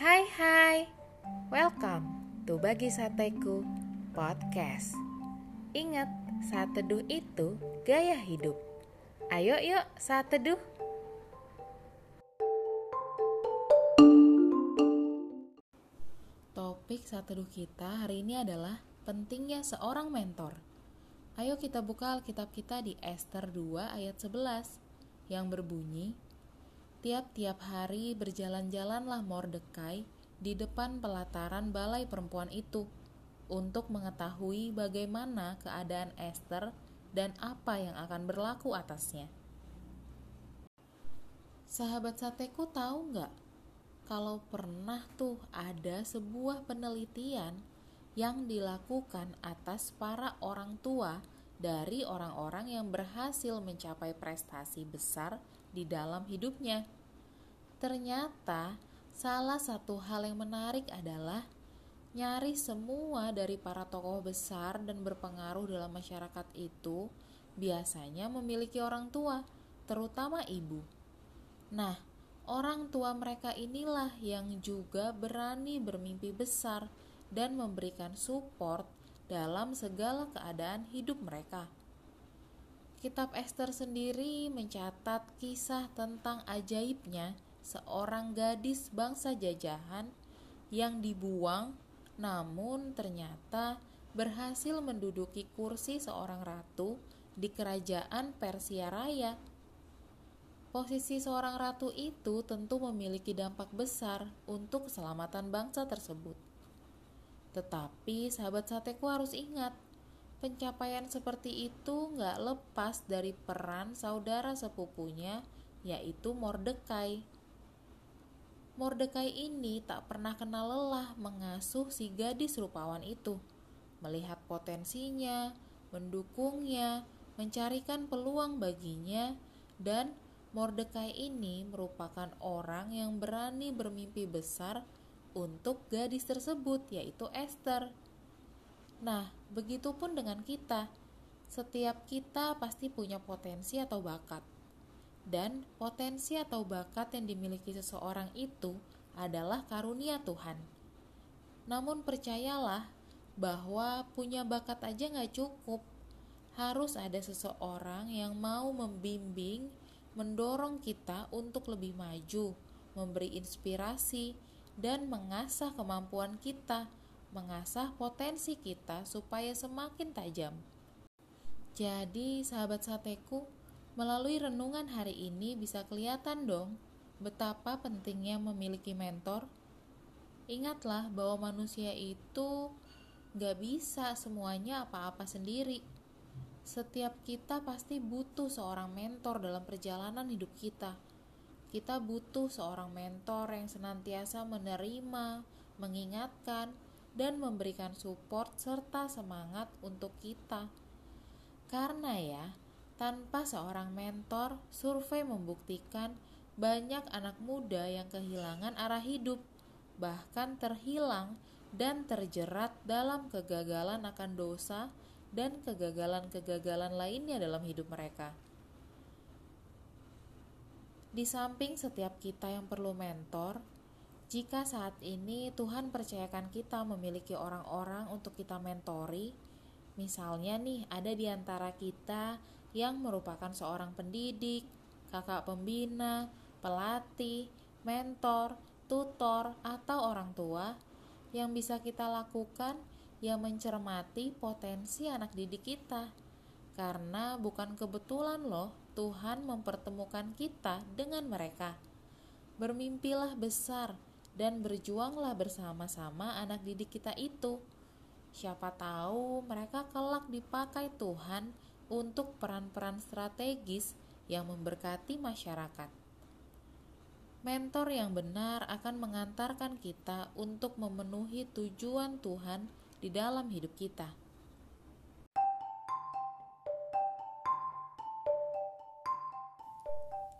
Hai hai, welcome to Bagi Sateku Podcast. Ingat, saat teduh itu gaya hidup. Ayo yuk saat teduh Topik saat teduh kita hari ini adalah pentingnya seorang mentor. Ayo kita buka Alkitab kita di Esther 2 ayat 11 yang berbunyi Tiap-tiap hari berjalan-jalanlah Mordekai di depan pelataran balai perempuan itu untuk mengetahui bagaimana keadaan Esther dan apa yang akan berlaku atasnya. Sahabat sateku tahu nggak kalau pernah tuh ada sebuah penelitian yang dilakukan atas para orang tua dari orang-orang yang berhasil mencapai prestasi besar di dalam hidupnya. Ternyata, salah satu hal yang menarik adalah nyaris semua dari para tokoh besar dan berpengaruh dalam masyarakat itu biasanya memiliki orang tua, terutama ibu. Nah, orang tua mereka inilah yang juga berani bermimpi besar dan memberikan support dalam segala keadaan hidup mereka. Kitab Esther sendiri mencatat kisah tentang ajaibnya seorang gadis bangsa jajahan yang dibuang namun ternyata berhasil menduduki kursi seorang ratu di kerajaan Persia Raya. Posisi seorang ratu itu tentu memiliki dampak besar untuk keselamatan bangsa tersebut. Tetapi sahabat sateku harus ingat, Pencapaian seperti itu nggak lepas dari peran saudara sepupunya, yaitu Mordekai. Mordekai ini tak pernah kenal lelah mengasuh si gadis rupawan itu, melihat potensinya, mendukungnya, mencarikan peluang baginya, dan Mordekai ini merupakan orang yang berani bermimpi besar untuk gadis tersebut, yaitu Esther. Nah, begitupun dengan kita. Setiap kita pasti punya potensi atau bakat. Dan potensi atau bakat yang dimiliki seseorang itu adalah karunia Tuhan. Namun percayalah bahwa punya bakat aja nggak cukup. Harus ada seseorang yang mau membimbing, mendorong kita untuk lebih maju, memberi inspirasi, dan mengasah kemampuan kita mengasah potensi kita supaya semakin tajam. Jadi, sahabat sateku, melalui renungan hari ini bisa kelihatan dong betapa pentingnya memiliki mentor. Ingatlah bahwa manusia itu gak bisa semuanya apa-apa sendiri. Setiap kita pasti butuh seorang mentor dalam perjalanan hidup kita. Kita butuh seorang mentor yang senantiasa menerima, mengingatkan, dan memberikan support serta semangat untuk kita. Karena ya, tanpa seorang mentor, survei membuktikan banyak anak muda yang kehilangan arah hidup, bahkan terhilang dan terjerat dalam kegagalan akan dosa dan kegagalan-kegagalan lainnya dalam hidup mereka. Di samping setiap kita yang perlu mentor, jika saat ini Tuhan percayakan kita memiliki orang-orang untuk kita mentori, misalnya nih ada di antara kita yang merupakan seorang pendidik, kakak pembina, pelatih, mentor, tutor, atau orang tua, yang bisa kita lakukan yang mencermati potensi anak didik kita. Karena bukan kebetulan loh Tuhan mempertemukan kita dengan mereka. Bermimpilah besar, dan berjuanglah bersama-sama anak didik kita itu. Siapa tahu mereka kelak dipakai Tuhan untuk peran-peran strategis yang memberkati masyarakat. Mentor yang benar akan mengantarkan kita untuk memenuhi tujuan Tuhan di dalam hidup kita.